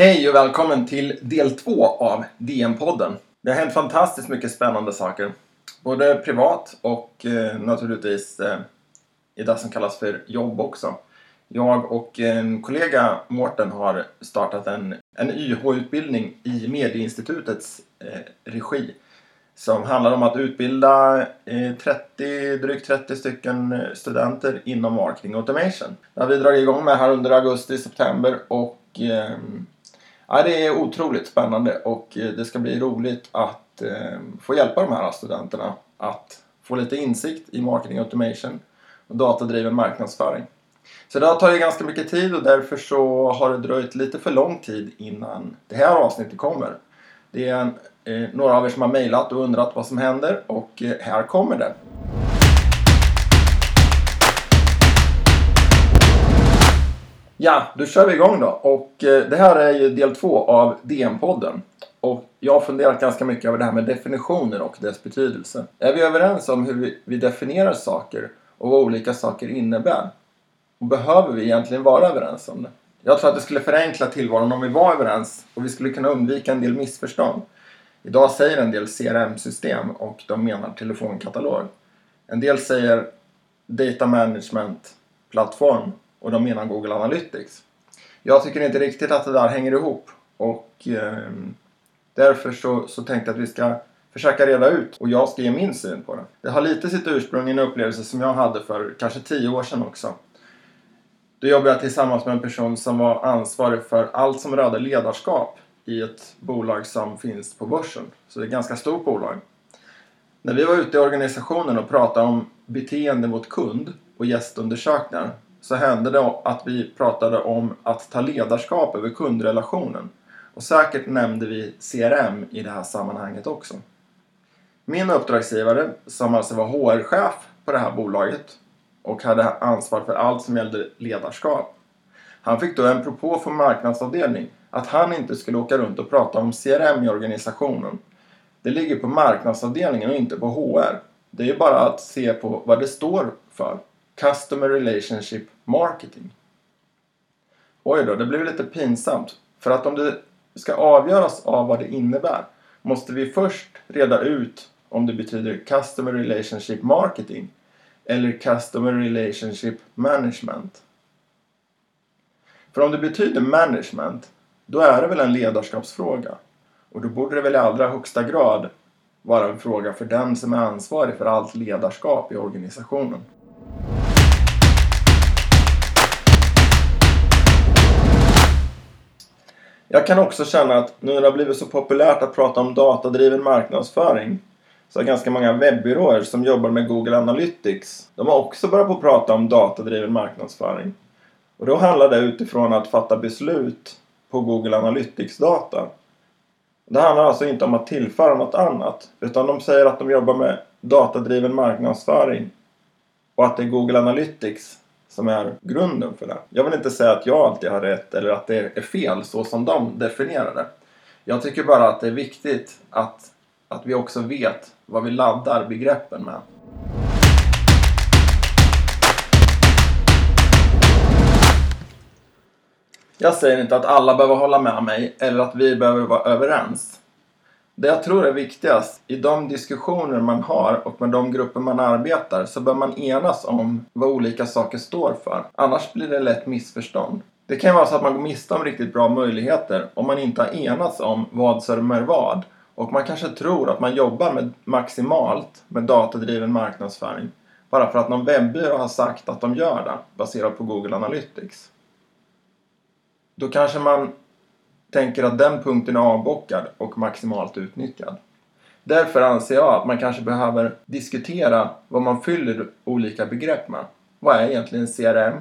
Hej och välkommen till del två av DN-podden! Det har hänt fantastiskt mycket spännande saker. Både privat och eh, naturligtvis eh, i det som kallas för jobb också. Jag och en kollega, Mårten, har startat en, en YH-utbildning i Medieinstitutets eh, regi. Som handlar om att utbilda eh, 30, drygt 30 stycken eh, studenter inom marketing automation. Det har vi dragit igång med här under augusti-september och eh, ja, det är otroligt spännande och eh, det ska bli roligt att eh, få hjälpa de här studenterna att få lite insikt i marketing automation och datadriven marknadsföring. Så det har tagit ganska mycket tid och därför så har det dröjt lite för lång tid innan det här avsnittet kommer. Det är en, eh, några av er som har mejlat och undrat vad som händer och eh, här kommer det. Ja, då kör vi igång då. Och eh, det här är ju del två av DM-podden. Och jag har funderat ganska mycket över det här med definitioner och dess betydelse. Är vi överens om hur vi, vi definierar saker och vad olika saker innebär? Och behöver vi egentligen vara överens om det? Jag tror att det skulle förenkla tillvaron om vi var överens och vi skulle kunna undvika en del missförstånd. Idag säger en del CRM-system och de menar telefonkatalog. En del säger Data Management-plattform och de menar Google Analytics. Jag tycker inte riktigt att det där hänger ihop och eh, därför så, så tänkte jag att vi ska försöka reda ut och jag ska ge min syn på det. Det har lite sitt ursprung i en upplevelse som jag hade för kanske tio år sedan också. Då jobbade jag tillsammans med en person som var ansvarig för allt som rörde ledarskap i ett bolag som finns på börsen. Så det är ett ganska stort bolag. När vi var ute i organisationen och pratade om beteende mot kund och gästundersökningar så hände det att vi pratade om att ta ledarskap över kundrelationen. Och säkert nämnde vi CRM i det här sammanhanget också. Min uppdragsgivare, som alltså var HR-chef på det här bolaget och hade ansvar för allt som gällde ledarskap. Han fick då en propå från marknadsavdelning att han inte skulle åka runt och prata om CRM i organisationen. Det ligger på marknadsavdelningen och inte på HR. Det är ju bara att se på vad det står för. Customer Relationship Marketing. Oj då, det blev lite pinsamt. För att om det ska avgöras av vad det innebär måste vi först reda ut om det betyder Customer Relationship Marketing eller Customer Relationship Management. För om det betyder management, då är det väl en ledarskapsfråga. Och då borde det väl i allra högsta grad vara en fråga för den som är ansvarig för allt ledarskap i organisationen. Jag kan också känna att nu när det har blivit så populärt att prata om datadriven marknadsföring så har ganska många webbyråer som jobbar med Google Analytics de har också börjat på att prata om datadriven marknadsföring. Och då handlar det utifrån att fatta beslut på Google Analytics-data. Det handlar alltså inte om att tillföra något annat utan de säger att de jobbar med datadriven marknadsföring och att det är Google Analytics som är grunden för det. Jag vill inte säga att jag alltid har rätt eller att det är fel så som de definierar det. Jag tycker bara att det är viktigt att, att vi också vet vad vi laddar begreppen med. Jag säger inte att alla behöver hålla med mig eller att vi behöver vara överens. Det jag tror är viktigast i de diskussioner man har och med de grupper man arbetar så bör man enas om vad olika saker står för. Annars blir det lätt missförstånd. Det kan vara så att man går miste om riktigt bra möjligheter om man inte har enats om vad som är vad. Och man kanske tror att man jobbar med maximalt med datadriven marknadsföring bara för att någon webbyrå har sagt att de gör det baserat på Google Analytics. Då kanske man tänker att den punkten är avbockad och maximalt utnyttjad. Därför anser jag att man kanske behöver diskutera vad man fyller olika begrepp med. Vad är egentligen CRM?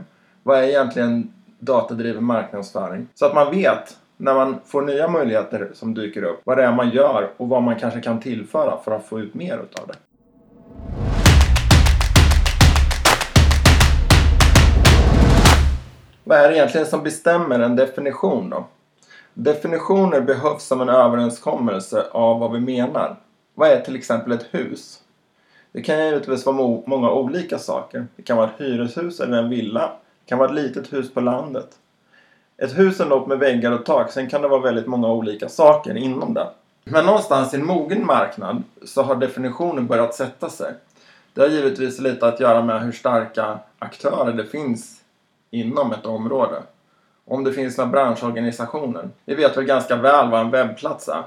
Vad är egentligen datadriven marknadsföring? Så att man vet när man får nya möjligheter som dyker upp vad det är man gör och vad man kanske kan tillföra för att få ut mer utav det. Vad är det egentligen som bestämmer en definition då? Definitioner behövs som en överenskommelse av vad vi menar. Vad är till exempel ett hus? Det kan givetvis vara många olika saker. Det kan vara ett hyreshus eller en villa. Det kan vara ett litet hus på landet. Ett hus är något med väggar och tak, sen kan det vara väldigt många olika saker inom det. Men någonstans i en mogen marknad så har definitionen börjat sätta sig. Det har givetvis lite att göra med hur starka aktörer det finns inom ett område. Om det finns några branschorganisationer. Vi vet väl ganska väl vad en webbplats är.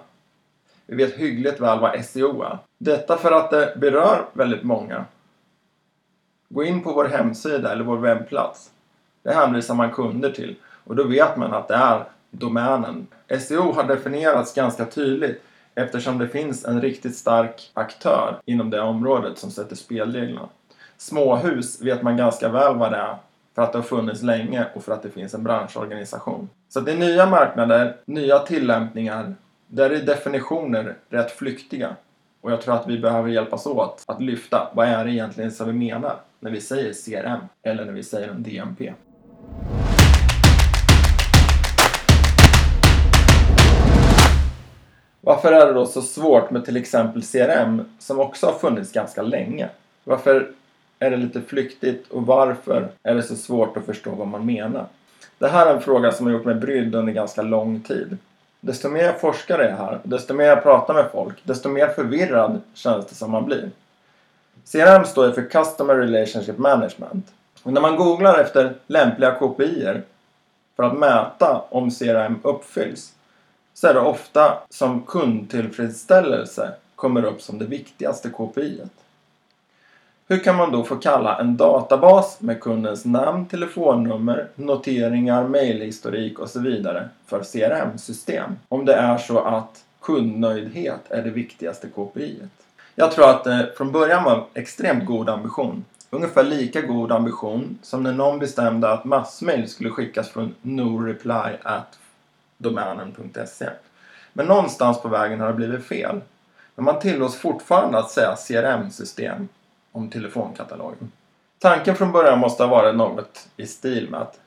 Vi vet hyggligt väl vad SEO är. Detta för att det berör väldigt många. Gå in på vår hemsida eller vår webbplats. Det hänvisar man kunder till och då vet man att det är domänen. SEO har definierats ganska tydligt eftersom det finns en riktigt stark aktör inom det området som sätter spelreglerna. Småhus vet man ganska väl vad det är för att det har funnits länge och för att det finns en branschorganisation. Så det är nya marknader, nya tillämpningar, där är definitioner rätt flyktiga. Och jag tror att vi behöver hjälpas åt att lyfta vad är det egentligen som vi menar när vi säger CRM eller när vi säger en DMP. Varför är det då så svårt med till exempel CRM som också har funnits ganska länge? Varför är det lite flyktigt och varför är det så svårt att förstå vad man menar? Det här är en fråga som har gjort mig brydd under ganska lång tid. Desto mer jag forskar i det här, desto mer jag pratar med folk, desto mer förvirrad känns det som man blir. CRM står ju för Customer Relationship Management. Och när man googlar efter lämpliga KPIer för att mäta om CRM uppfylls så är det ofta som kundtillfredsställelse kommer upp som det viktigaste KPI. Hur kan man då få kalla en databas med kundens namn, telefonnummer, noteringar, mejlhistorik och så vidare för CRM-system? Om det är så att kundnöjdhet är det viktigaste KPI-et? Jag tror att det från början var en extremt god ambition. Ungefär lika god ambition som när någon bestämde att massmail skulle skickas från noreply.domänen.se. Men någonstans på vägen har det blivit fel. Men man tillåts fortfarande att säga CRM-system om telefonkatalogen. Tanken från början måste ha varit något i stil med att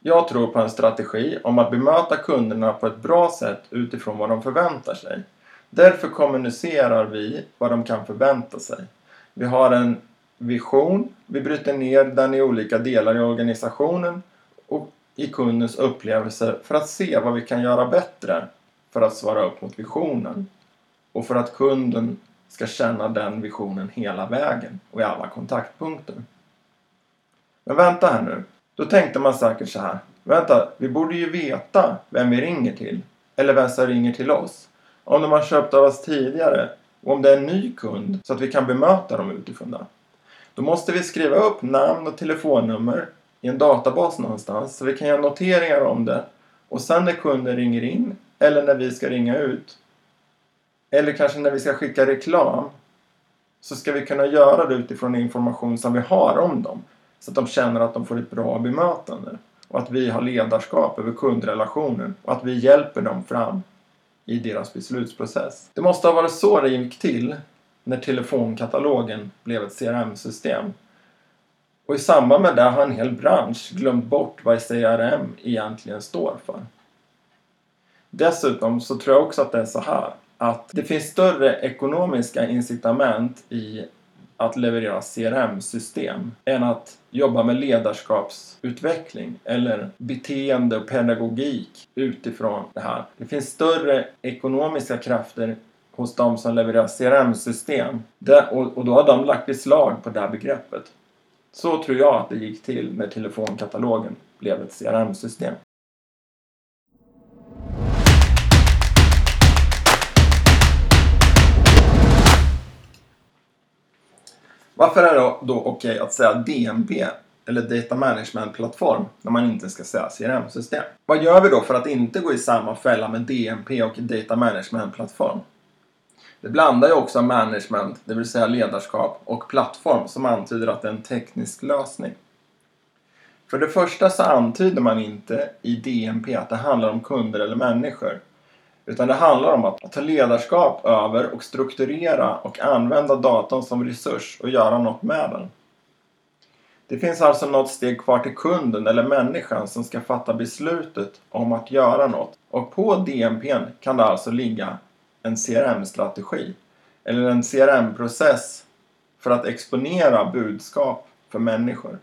jag tror på en strategi om att bemöta kunderna på ett bra sätt utifrån vad de förväntar sig. Därför kommunicerar vi vad de kan förvänta sig. Vi har en vision, vi bryter ner den i olika delar i organisationen och i kundens upplevelse för att se vad vi kan göra bättre för att svara upp mot visionen. Och för att kunden ska känna den visionen hela vägen och i alla kontaktpunkter. Men vänta här nu. Då tänkte man säkert så här. Vänta, vi borde ju veta vem vi ringer till. Eller vem som ringer till oss. Om de har köpt av oss tidigare och om det är en ny kund så att vi kan bemöta dem utifrån det. Då måste vi skriva upp namn och telefonnummer i en databas någonstans så vi kan göra noteringar om det. Och sen när kunden ringer in eller när vi ska ringa ut eller kanske när vi ska skicka reklam så ska vi kunna göra det utifrån information som vi har om dem. Så att de känner att de får ett bra bemötande. Och att vi har ledarskap över kundrelationen och att vi hjälper dem fram i deras beslutsprocess. Det måste ha varit så det gick till när telefonkatalogen blev ett CRM-system. Och i samband med det har en hel bransch glömt bort vad CRM egentligen står för. Dessutom så tror jag också att det är så här att det finns större ekonomiska incitament i att leverera CRM-system än att jobba med ledarskapsutveckling eller beteende och pedagogik utifrån det här. Det finns större ekonomiska krafter hos de som levererar CRM-system och då har de lagt beslag på det här begreppet. Så tror jag att det gick till när telefonkatalogen blev ett CRM-system. Varför är det då okej okay att säga DMP eller Data Management Plattform när man inte ska säga CRM-system? Vad gör vi då för att inte gå i samma fälla med DMP och Data Management Plattform? Det blandar ju också management, det vill säga ledarskap, och plattform som antyder att det är en teknisk lösning. För det första så antyder man inte i DMP att det handlar om kunder eller människor. Utan det handlar om att ta ledarskap över och strukturera och använda datorn som resurs och göra något med den. Det finns alltså något steg kvar till kunden eller människan som ska fatta beslutet om att göra något. Och på DMP'n kan det alltså ligga en CRM-strategi eller en CRM-process för att exponera budskap för människor.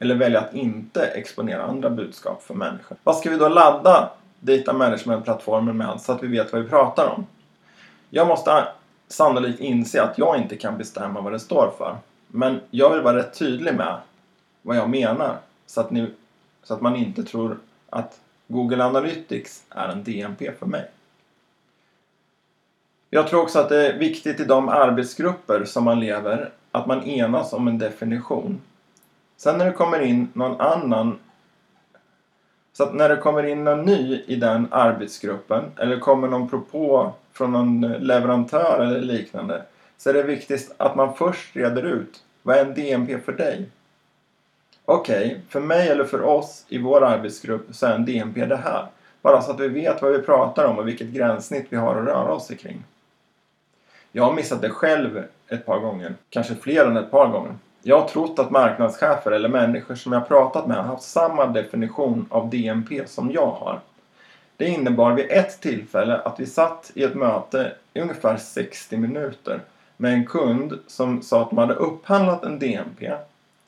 eller välja att inte exponera andra budskap för människor. Vad ska vi då ladda data management-plattformen med så att vi vet vad vi pratar om? Jag måste sannolikt inse att jag inte kan bestämma vad det står för. Men jag vill vara rätt tydlig med vad jag menar så att, ni, så att man inte tror att Google Analytics är en DMP för mig. Jag tror också att det är viktigt i de arbetsgrupper som man lever att man enas om en definition. Sen när det kommer in någon annan så att när det kommer in någon ny i den arbetsgruppen eller kommer någon propå från någon eh, leverantör eller liknande så är det viktigt att man först reder ut vad är en DMP för dig? Okej, okay, för mig eller för oss i vår arbetsgrupp så är en DMP det här. Bara så att vi vet vad vi pratar om och vilket gränssnitt vi har att röra oss kring. Jag har missat det själv ett par gånger, kanske fler än ett par gånger. Jag har trott att marknadschefer eller människor som jag pratat med har haft samma definition av DMP som jag har. Det innebar vid ett tillfälle att vi satt i ett möte i ungefär 60 minuter med en kund som sa att de hade upphandlat en DMP.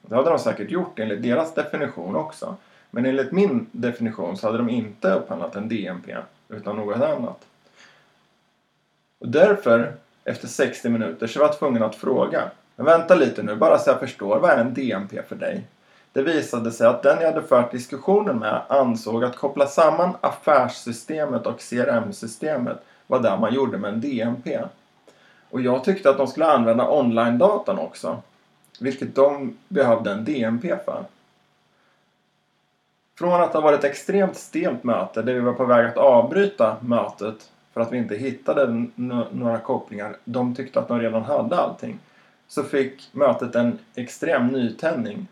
Det hade de säkert gjort enligt deras definition också. Men enligt min definition så hade de inte upphandlat en DMP utan något annat. Och därför, efter 60 minuter, så var jag tvungen att fråga. Men vänta lite nu, bara så jag förstår. Vad är en DMP för dig? Det visade sig att den jag hade fört diskussionen med ansåg att koppla samman affärssystemet och CRM-systemet var det man gjorde med en DMP. Och jag tyckte att de skulle använda online-datan också. Vilket de behövde en DMP för. Från att ha varit ett extremt stelt möte där vi var på väg att avbryta mötet för att vi inte hittade några kopplingar. De tyckte att de redan hade allting. Så fick mötet en extrem nytändning.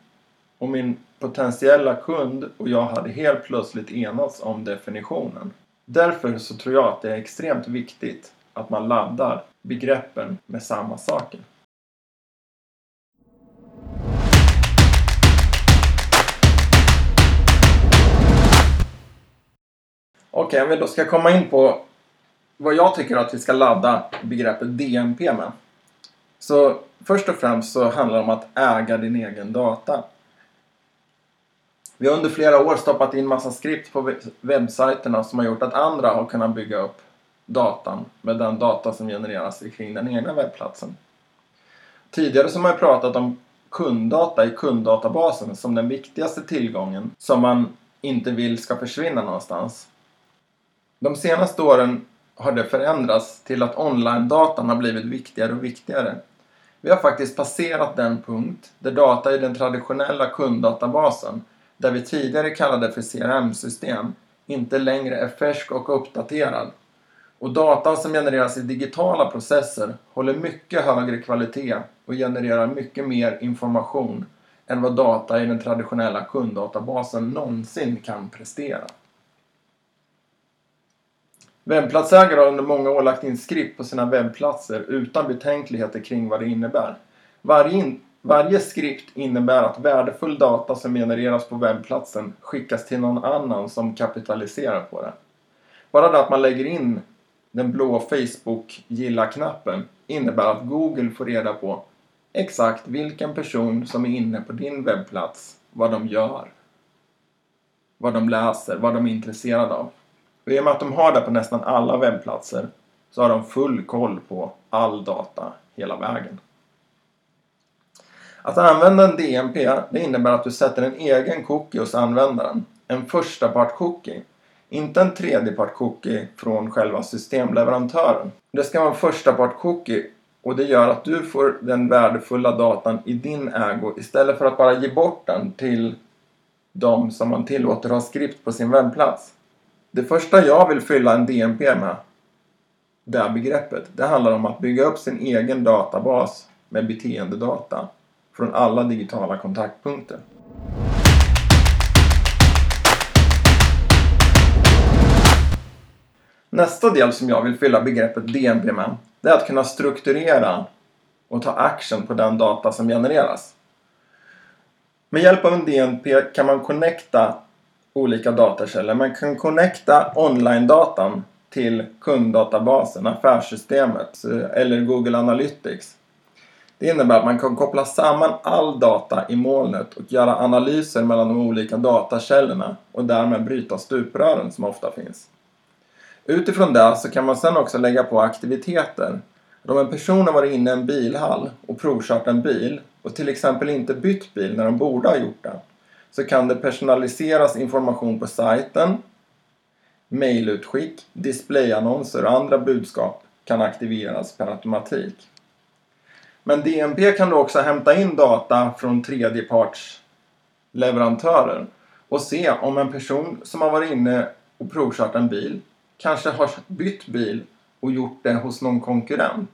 Och min potentiella kund och jag hade helt plötsligt enats om definitionen. Därför så tror jag att det är extremt viktigt att man laddar begreppen med samma saker. Okej, okay, om vi då ska komma in på vad jag tycker att vi ska ladda begreppet DMP med. Så först och främst så handlar det om att äga din egen data. Vi har under flera år stoppat in massa skript på webbsajterna som har gjort att andra har kunnat bygga upp datan med den data som genereras kring den egna webbplatsen. Tidigare så har man pratat om kunddata i kunddatabasen som den viktigaste tillgången som man inte vill ska försvinna någonstans. De senaste åren har det förändrats till att online-datan har blivit viktigare och viktigare. Vi har faktiskt passerat den punkt där data i den traditionella kunddatabasen, där vi tidigare kallade för CRM-system, inte längre är färsk och uppdaterad. Och datan som genereras i digitala processer håller mycket högre kvalitet och genererar mycket mer information än vad data i den traditionella kunddatabasen någonsin kan prestera. Webbplatsägare har under många år lagt in skript på sina webbplatser utan betänkligheter kring vad det innebär. Varje, in, varje skript innebär att värdefull data som genereras på webbplatsen skickas till någon annan som kapitaliserar på det. Bara det att man lägger in den blå Facebook-gilla-knappen innebär att Google får reda på exakt vilken person som är inne på din webbplats, vad de gör, vad de läser, vad de är intresserade av. Och I och med att de har det på nästan alla webbplatser så har de full koll på all data hela vägen. Att använda en DMP det innebär att du sätter en egen cookie hos användaren. En förstapart-cookie. Inte en tredjepart-cookie från själva systemleverantören. Det ska vara en förstapart-cookie och det gör att du får den värdefulla datan i din ägo istället för att bara ge bort den till de som man tillåter ha skript på sin webbplats. Det första jag vill fylla en DNP med, det här begreppet, det handlar om att bygga upp sin egen databas med beteendedata från alla digitala kontaktpunkter. Nästa del som jag vill fylla begreppet DNP med, det är att kunna strukturera och ta action på den data som genereras. Med hjälp av en DNP kan man connecta olika datakällor. Man kan connecta online-datan till kunddatabasen, affärssystemet eller Google Analytics. Det innebär att man kan koppla samman all data i molnet och göra analyser mellan de olika datakällorna och därmed bryta stuprören som ofta finns. Utifrån det så kan man sedan också lägga på aktiviteter. Om en person har varit inne i en bilhall och provkört en bil och till exempel inte bytt bil när de borde ha gjort det så kan det personaliseras information på sajten, Mejlutskick, displayannonser och andra budskap kan aktiveras per automatik. Men DNP kan då också hämta in data från tredjepartsleverantörer och se om en person som har varit inne och provkört en bil kanske har bytt bil och gjort det hos någon konkurrent.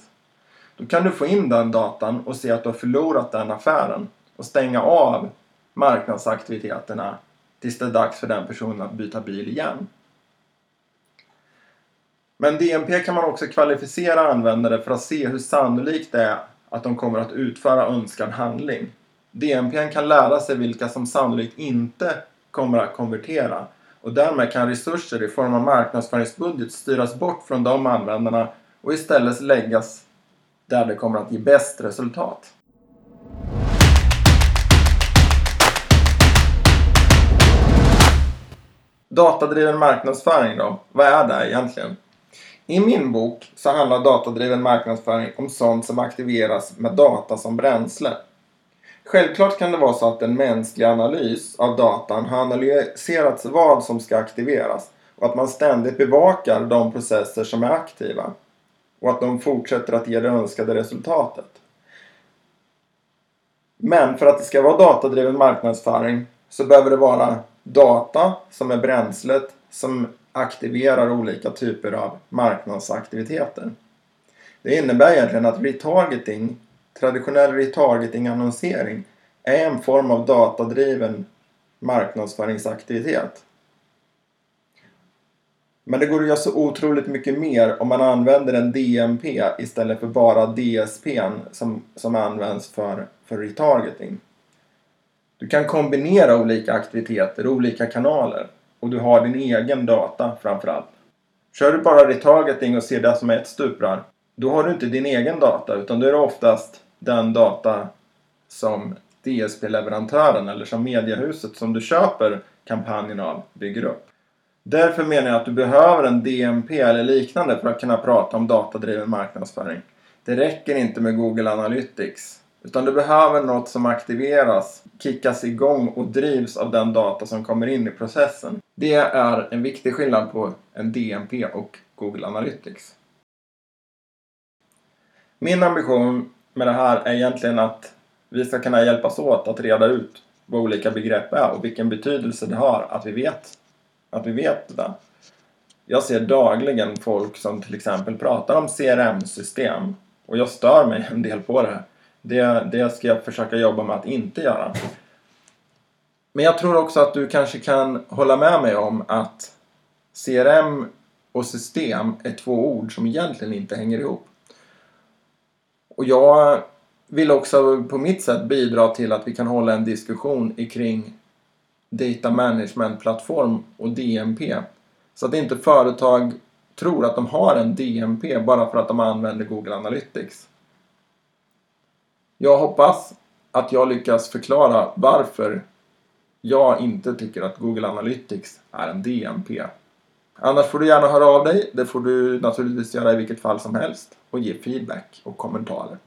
Då kan du få in den datan och se att du har förlorat den affären och stänga av marknadsaktiviteterna tills det är dags för den personen att byta bil igen. Men DNP kan man också kvalificera användare för att se hur sannolikt det är att de kommer att utföra önskad handling. DNP kan lära sig vilka som sannolikt inte kommer att konvertera och därmed kan resurser i form av marknadsföringsbudget styras bort från de användarna och istället läggas där det kommer att ge bäst resultat. Datadriven marknadsföring då? Vad är det egentligen? I min bok så handlar datadriven marknadsföring om sånt som aktiveras med data som bränsle. Självklart kan det vara så att en mänsklig analys av datan har analyserats vad som ska aktiveras och att man ständigt bevakar de processer som är aktiva och att de fortsätter att ge det önskade resultatet. Men för att det ska vara datadriven marknadsföring så behöver det vara data som är bränslet som aktiverar olika typer av marknadsaktiviteter. Det innebär egentligen att retargeting, traditionell retargeting-annonsering, är en form av datadriven marknadsföringsaktivitet. Men det går att göra så otroligt mycket mer om man använder en DMP istället för bara DSP som, som används för, för retargeting. Du kan kombinera olika aktiviteter, olika kanaler och du har din egen data framförallt. Kör du bara retargeting och ser det som ett stuprör, då har du inte din egen data utan då är det oftast den data som DSP-leverantören eller som mediehuset som du köper kampanjen av bygger upp. Därför menar jag att du behöver en DMP eller liknande för att kunna prata om datadriven marknadsföring. Det räcker inte med Google Analytics. Utan du behöver något som aktiveras, kickas igång och drivs av den data som kommer in i processen. Det är en viktig skillnad på en DMP och Google Analytics. Min ambition med det här är egentligen att vi ska kunna hjälpas åt att reda ut vad olika begrepp är och vilken betydelse det har att vi vet, att vi vet det. Jag ser dagligen folk som till exempel pratar om CRM-system och jag stör mig en del på det. Det, det ska jag försöka jobba med att inte göra. Men jag tror också att du kanske kan hålla med mig om att CRM och system är två ord som egentligen inte hänger ihop. Och jag vill också på mitt sätt bidra till att vi kan hålla en diskussion kring Data Management Plattform och DMP. Så att inte företag tror att de har en DMP bara för att de använder Google Analytics. Jag hoppas att jag lyckas förklara varför jag inte tycker att Google Analytics är en DMP. Annars får du gärna höra av dig. Det får du naturligtvis göra i vilket fall som helst och ge feedback och kommentarer.